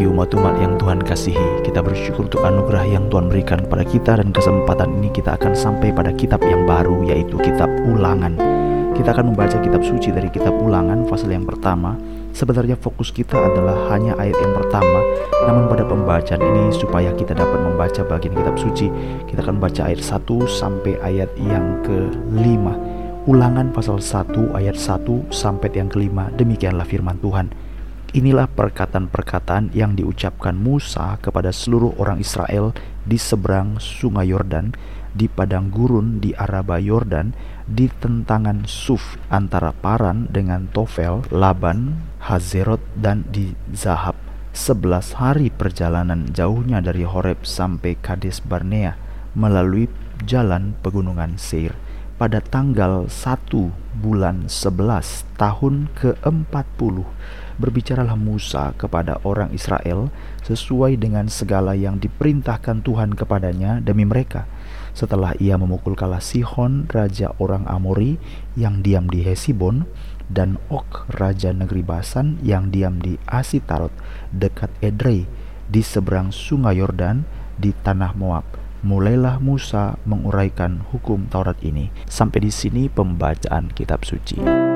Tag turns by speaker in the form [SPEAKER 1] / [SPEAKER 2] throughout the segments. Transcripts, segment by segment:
[SPEAKER 1] you umat-umat yang Tuhan kasihi. Kita bersyukur untuk anugerah yang Tuhan berikan kepada kita Dan kesempatan ini kita akan sampai pada kitab yang baru Yaitu kitab ulangan. Kita akan membaca kitab suci dari kitab ulangan Fasal yang pertama. Sebenarnya fokus kita adalah hanya ayat yang pertama Namun pada pembacaan ini supaya kita dapat membaca bagian kitab suci Kita akan baca ayat 1 sampai ayat yang kelima. Ulangan pasal 1 ayat 1 sampai yang kelima. Demikianlah firman Tuhan Inilah perkataan-perkataan yang diucapkan Musa kepada seluruh orang Israel di seberang sungai Yordan, di padang gurun di Araba Yordan, di tentangan Suf antara Paran dengan Tofel, Laban, Hazerot, dan di Zahab. Sebelas hari perjalanan jauhnya dari Horeb sampai Kades Barnea melalui jalan pegunungan Seir pada tanggal 1 bulan 11 tahun ke-40 berbicaralah Musa kepada orang Israel sesuai dengan segala yang diperintahkan Tuhan kepadanya demi mereka. Setelah ia memukul kalah Sihon, raja orang Amori yang diam di Hesibon, dan Ok, raja negeri Basan yang diam di Asitarot dekat Edrei di seberang sungai Yordan di tanah Moab. Mulailah Musa menguraikan hukum Taurat ini. Sampai di sini pembacaan kitab suci.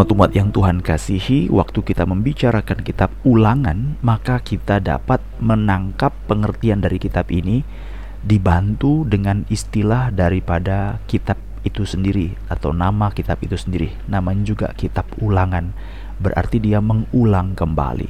[SPEAKER 1] Umat-umat yang Tuhan kasihi, waktu kita membicarakan kitab ulangan, maka kita dapat menangkap pengertian dari kitab ini dibantu dengan istilah daripada kitab itu sendiri atau nama kitab itu sendiri. Namanya juga kitab ulangan, berarti dia mengulang kembali.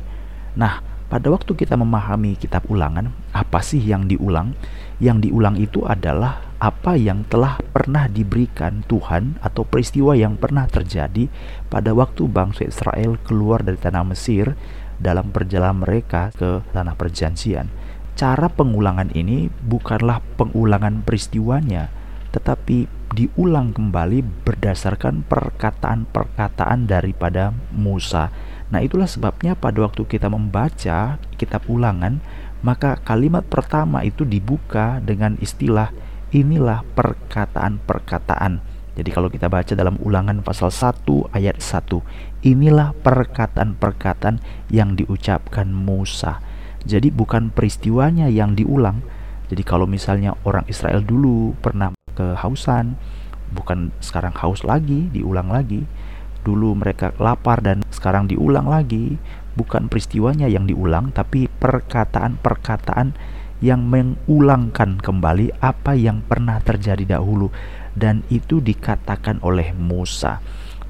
[SPEAKER 1] Nah, pada waktu kita memahami kitab ulangan, apa sih yang diulang? Yang diulang itu adalah apa yang telah pernah diberikan Tuhan atau peristiwa yang pernah terjadi pada waktu bangsa Israel keluar dari tanah Mesir dalam perjalanan mereka ke tanah perjanjian. Cara pengulangan ini bukanlah pengulangan peristiwanya, tetapi diulang kembali berdasarkan perkataan-perkataan daripada Musa. Nah, itulah sebabnya pada waktu kita membaca kitab Ulangan, maka kalimat pertama itu dibuka dengan istilah inilah perkataan-perkataan. Jadi kalau kita baca dalam ulangan pasal 1 ayat 1, inilah perkataan-perkataan yang diucapkan Musa. Jadi bukan peristiwanya yang diulang. Jadi kalau misalnya orang Israel dulu pernah kehausan, bukan sekarang haus lagi, diulang lagi. Dulu mereka lapar dan sekarang diulang lagi. Bukan peristiwanya yang diulang, tapi perkataan-perkataan yang mengulangkan kembali apa yang pernah terjadi dahulu dan itu dikatakan oleh Musa.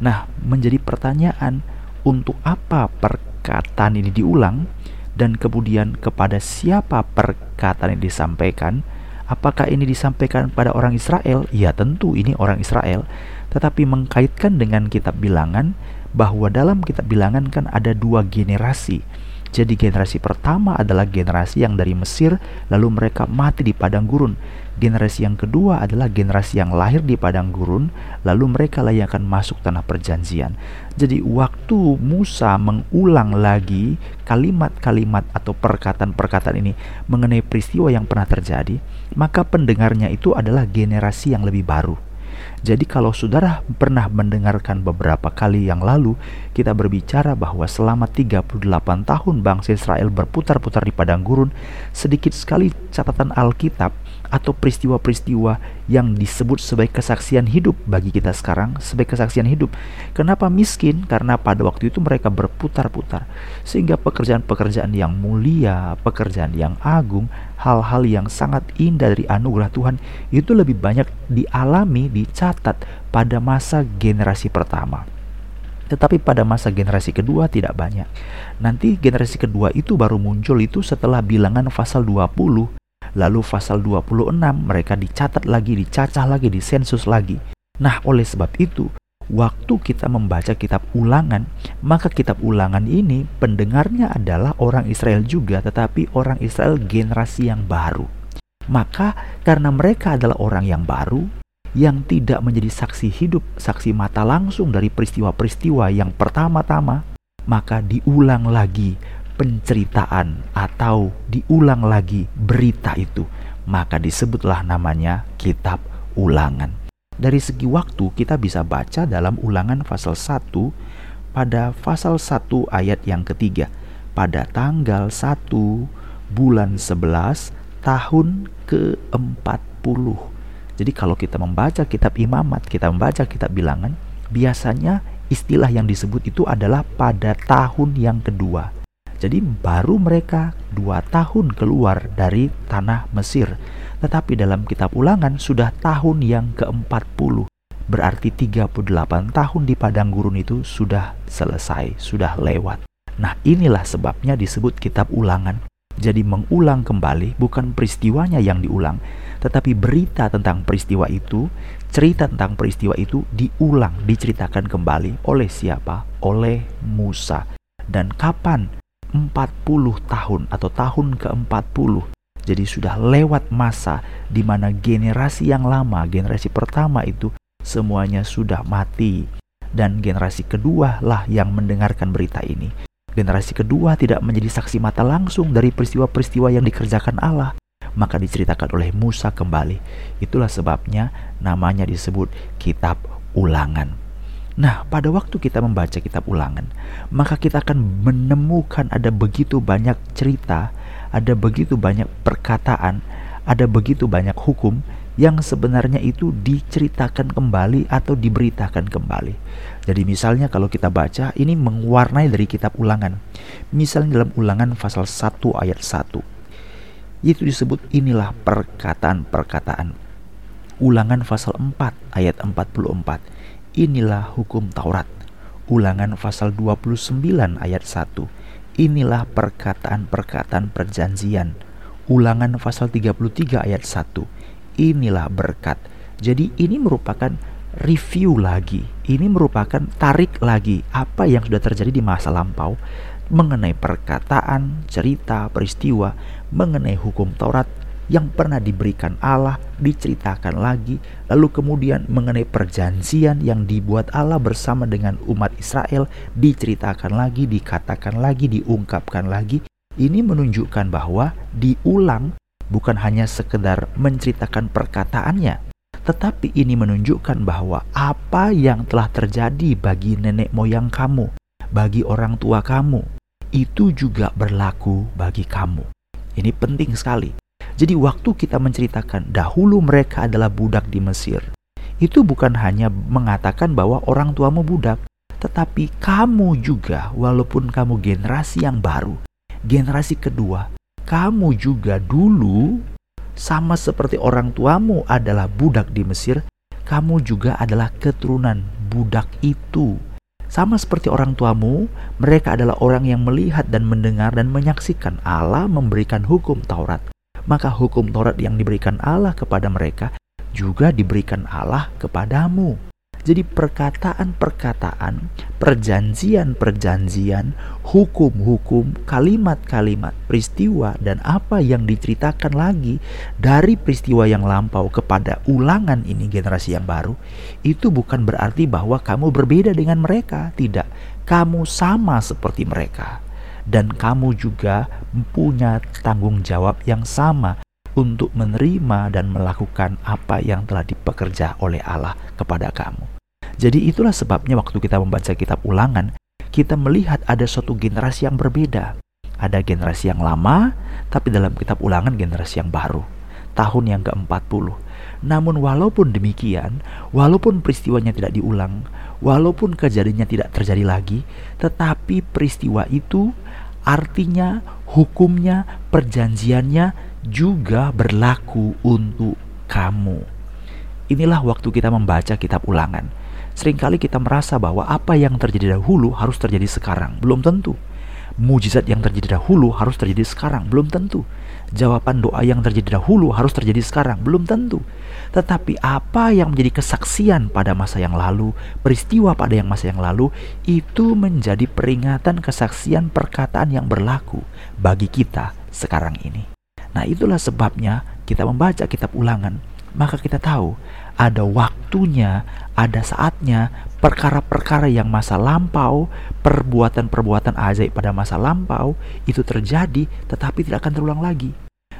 [SPEAKER 1] Nah, menjadi pertanyaan untuk apa perkataan ini diulang dan kemudian kepada siapa perkataan ini disampaikan? Apakah ini disampaikan pada orang Israel? Ya, tentu ini orang Israel, tetapi mengkaitkan dengan kitab Bilangan bahwa dalam kitab Bilangan kan ada dua generasi jadi generasi pertama adalah generasi yang dari Mesir lalu mereka mati di padang gurun. Generasi yang kedua adalah generasi yang lahir di padang gurun lalu mereka lah yang akan masuk tanah perjanjian. Jadi waktu Musa mengulang lagi kalimat-kalimat atau perkataan-perkataan ini mengenai peristiwa yang pernah terjadi, maka pendengarnya itu adalah generasi yang lebih baru jadi kalau saudara pernah mendengarkan beberapa kali yang lalu kita berbicara bahwa selama 38 tahun bangsa Israel berputar-putar di padang gurun, sedikit sekali catatan Alkitab atau peristiwa-peristiwa yang disebut sebagai kesaksian hidup bagi kita sekarang sebagai kesaksian hidup. Kenapa miskin? Karena pada waktu itu mereka berputar-putar sehingga pekerjaan-pekerjaan yang mulia, pekerjaan yang agung, hal-hal yang sangat indah dari anugerah Tuhan itu lebih banyak dialami, dicatat pada masa generasi pertama. Tetapi pada masa generasi kedua tidak banyak. Nanti generasi kedua itu baru muncul itu setelah bilangan pasal 20 Lalu pasal 26 mereka dicatat lagi, dicacah lagi, disensus lagi. Nah, oleh sebab itu, waktu kita membaca kitab ulangan, maka kitab ulangan ini pendengarnya adalah orang Israel juga, tetapi orang Israel generasi yang baru. Maka karena mereka adalah orang yang baru, yang tidak menjadi saksi hidup, saksi mata langsung dari peristiwa-peristiwa yang pertama-tama, maka diulang lagi penceritaan atau diulang lagi berita itu, maka disebutlah namanya kitab ulangan. Dari segi waktu kita bisa baca dalam ulangan pasal 1 pada pasal 1 ayat yang ketiga pada tanggal 1 bulan 11 tahun ke-40. Jadi kalau kita membaca kitab imamat, kita membaca kitab bilangan, biasanya istilah yang disebut itu adalah pada tahun yang kedua. Jadi baru mereka dua tahun keluar dari tanah Mesir. Tetapi dalam kitab ulangan sudah tahun yang ke-40. Berarti 38 tahun di padang gurun itu sudah selesai, sudah lewat. Nah inilah sebabnya disebut kitab ulangan. Jadi mengulang kembali bukan peristiwanya yang diulang, tetapi berita tentang peristiwa itu, cerita tentang peristiwa itu diulang, diceritakan kembali oleh siapa? Oleh Musa. Dan kapan 40 tahun atau tahun ke-40. Jadi sudah lewat masa di mana generasi yang lama, generasi pertama itu semuanya sudah mati. Dan generasi kedua lah yang mendengarkan berita ini. Generasi kedua tidak menjadi saksi mata langsung dari peristiwa-peristiwa yang dikerjakan Allah. Maka diceritakan oleh Musa kembali. Itulah sebabnya namanya disebut kitab ulangan. Nah, pada waktu kita membaca kitab ulangan, maka kita akan menemukan ada begitu banyak cerita, ada begitu banyak perkataan, ada begitu banyak hukum yang sebenarnya itu diceritakan kembali atau diberitakan kembali. Jadi misalnya kalau kita baca, ini mewarnai dari kitab ulangan. Misalnya dalam ulangan pasal 1 ayat 1. Itu disebut inilah perkataan-perkataan. Ulangan pasal 4 ayat 44 Inilah hukum Taurat. Ulangan pasal 29 ayat 1. Inilah perkataan-perkataan perjanjian. Ulangan pasal 33 ayat 1. Inilah berkat. Jadi ini merupakan review lagi. Ini merupakan tarik lagi apa yang sudah terjadi di masa lampau mengenai perkataan, cerita, peristiwa, mengenai hukum Taurat yang pernah diberikan Allah diceritakan lagi, lalu kemudian mengenai perjanjian yang dibuat Allah bersama dengan umat Israel diceritakan lagi, dikatakan lagi, diungkapkan lagi. Ini menunjukkan bahwa diulang bukan hanya sekedar menceritakan perkataannya, tetapi ini menunjukkan bahwa apa yang telah terjadi bagi nenek moyang kamu, bagi orang tua kamu, itu juga berlaku bagi kamu. Ini penting sekali. Jadi waktu kita menceritakan dahulu mereka adalah budak di Mesir, itu bukan hanya mengatakan bahwa orang tuamu budak, tetapi kamu juga walaupun kamu generasi yang baru, generasi kedua, kamu juga dulu sama seperti orang tuamu adalah budak di Mesir, kamu juga adalah keturunan budak itu. Sama seperti orang tuamu, mereka adalah orang yang melihat dan mendengar dan menyaksikan Allah memberikan hukum Taurat maka hukum Taurat yang diberikan Allah kepada mereka juga diberikan Allah kepadamu. Jadi perkataan-perkataan, perjanjian-perjanjian, hukum-hukum, kalimat-kalimat, peristiwa dan apa yang diceritakan lagi dari peristiwa yang lampau kepada ulangan ini generasi yang baru, itu bukan berarti bahwa kamu berbeda dengan mereka, tidak. Kamu sama seperti mereka dan kamu juga punya tanggung jawab yang sama untuk menerima dan melakukan apa yang telah dipekerja oleh Allah kepada kamu. Jadi itulah sebabnya waktu kita membaca kitab ulangan, kita melihat ada suatu generasi yang berbeda. Ada generasi yang lama, tapi dalam kitab ulangan generasi yang baru. Tahun yang ke-40. Namun walaupun demikian, walaupun peristiwanya tidak diulang, walaupun kejadiannya tidak terjadi lagi, tetapi peristiwa itu artinya hukumnya, perjanjiannya juga berlaku untuk kamu. Inilah waktu kita membaca kitab ulangan. Seringkali kita merasa bahwa apa yang terjadi dahulu harus terjadi sekarang. Belum tentu. Mujizat yang terjadi dahulu harus terjadi sekarang. Belum tentu. Jawaban doa yang terjadi dahulu harus terjadi sekarang. Belum tentu. Tetapi apa yang menjadi kesaksian pada masa yang lalu, peristiwa pada yang masa yang lalu, itu menjadi peringatan kesaksian perkataan yang berlaku bagi kita sekarang ini. Nah itulah sebabnya kita membaca kitab ulangan, maka kita tahu ada waktunya, ada saatnya perkara-perkara yang masa lampau, perbuatan-perbuatan ajaib pada masa lampau itu terjadi tetapi tidak akan terulang lagi.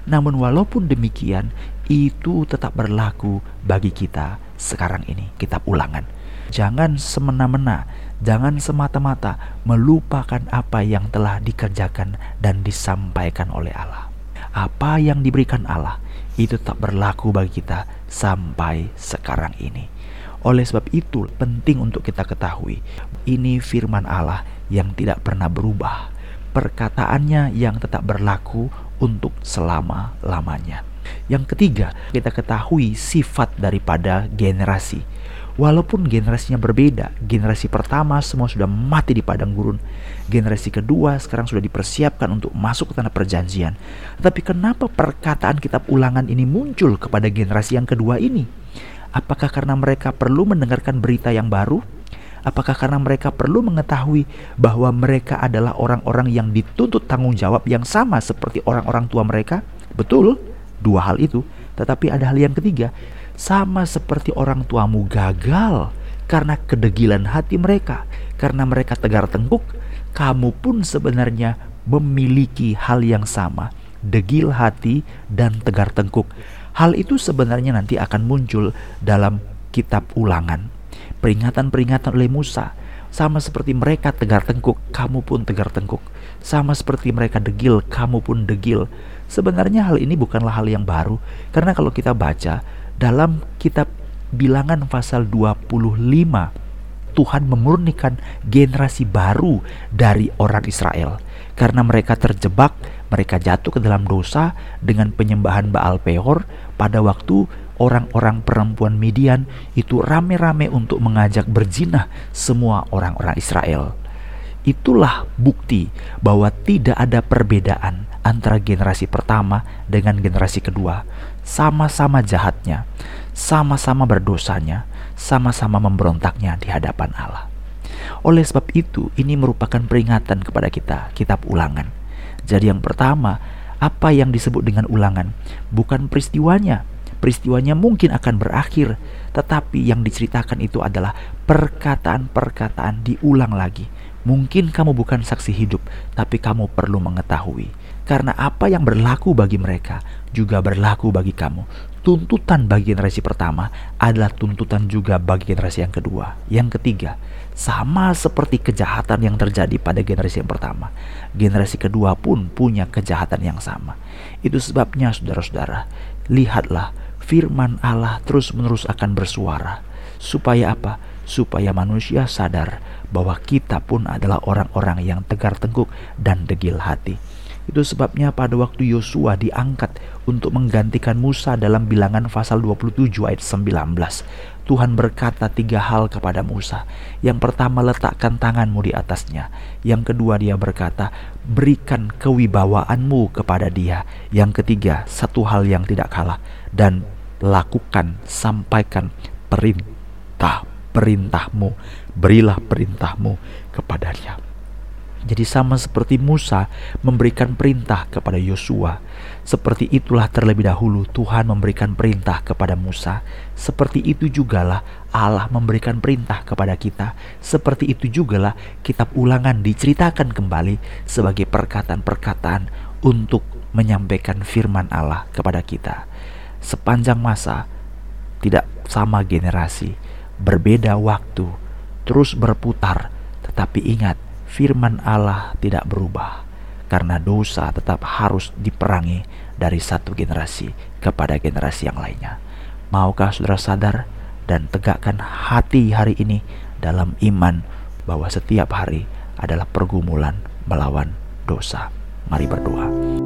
[SPEAKER 1] Namun walaupun demikian, itu tetap berlaku bagi kita sekarang ini, kitab ulangan. Jangan semena-mena, jangan semata-mata melupakan apa yang telah dikerjakan dan disampaikan oleh Allah. Apa yang diberikan Allah itu tetap berlaku bagi kita sampai sekarang ini. Oleh sebab itu, penting untuk kita ketahui, ini firman Allah yang tidak pernah berubah. Perkataannya yang tetap berlaku untuk selama-lamanya. Yang ketiga, kita ketahui sifat daripada generasi. Walaupun generasinya berbeda, generasi pertama semua sudah mati di padang gurun. Generasi kedua sekarang sudah dipersiapkan untuk masuk ke tanah perjanjian. Tapi kenapa perkataan kitab ulangan ini muncul kepada generasi yang kedua ini? Apakah karena mereka perlu mendengarkan berita yang baru? Apakah karena mereka perlu mengetahui bahwa mereka adalah orang-orang yang dituntut tanggung jawab yang sama seperti orang-orang tua mereka? Betul, dua hal itu. Tetapi ada hal yang ketiga, sama seperti orang tuamu gagal karena kedegilan hati mereka, karena mereka tegar tengkuk, kamu pun sebenarnya memiliki hal yang sama, degil hati dan tegar tengkuk. Hal itu sebenarnya nanti akan muncul dalam kitab ulangan. Peringatan-peringatan oleh Musa, sama seperti mereka tegar tengkuk, kamu pun tegar tengkuk. Sama seperti mereka degil, kamu pun degil. Sebenarnya hal ini bukanlah hal yang baru, karena kalau kita baca dalam kitab Bilangan pasal 25, Tuhan memurnikan generasi baru dari orang Israel karena mereka terjebak mereka jatuh ke dalam dosa dengan penyembahan Baal Peor pada waktu orang-orang perempuan Midian itu rame-rame untuk mengajak berzinah semua orang-orang Israel. Itulah bukti bahwa tidak ada perbedaan antara generasi pertama dengan generasi kedua. Sama-sama jahatnya, sama-sama berdosanya, sama-sama memberontaknya di hadapan Allah. Oleh sebab itu, ini merupakan peringatan kepada kita, kitab ulangan jadi yang pertama, apa yang disebut dengan ulangan bukan peristiwanya. Peristiwanya mungkin akan berakhir, tetapi yang diceritakan itu adalah perkataan-perkataan diulang lagi. Mungkin kamu bukan saksi hidup, tapi kamu perlu mengetahui. Karena apa yang berlaku bagi mereka juga berlaku bagi kamu. Tuntutan bagi generasi pertama adalah tuntutan juga bagi generasi yang kedua. Yang ketiga, sama seperti kejahatan yang terjadi pada generasi yang pertama. Generasi kedua pun punya kejahatan yang sama. Itu sebabnya saudara-saudara, lihatlah firman Allah terus-menerus akan bersuara. Supaya apa? Supaya manusia sadar bahwa kita pun adalah orang-orang yang tegar tengkuk dan degil hati. Itu sebabnya pada waktu Yosua diangkat untuk menggantikan Musa dalam bilangan pasal 27 ayat 19. Tuhan berkata tiga hal kepada Musa. Yang pertama letakkan tanganmu di atasnya. Yang kedua dia berkata berikan kewibawaanmu kepada dia. Yang ketiga satu hal yang tidak kalah dan lakukan sampaikan perintah perintahmu berilah perintahmu kepadanya. Jadi sama seperti Musa memberikan perintah kepada Yosua, seperti itulah terlebih dahulu Tuhan memberikan perintah kepada Musa. Seperti itu jugalah Allah memberikan perintah kepada kita. Seperti itu jugalah kitab ulangan diceritakan kembali sebagai perkataan-perkataan untuk menyampaikan firman Allah kepada kita. Sepanjang masa, tidak sama generasi, berbeda waktu, terus berputar, tetapi ingat firman Allah tidak berubah karena dosa tetap harus diperangi dari satu generasi kepada generasi yang lainnya. Maukah saudara sadar dan tegakkan hati hari ini dalam iman bahwa setiap hari adalah pergumulan melawan dosa. Mari berdoa.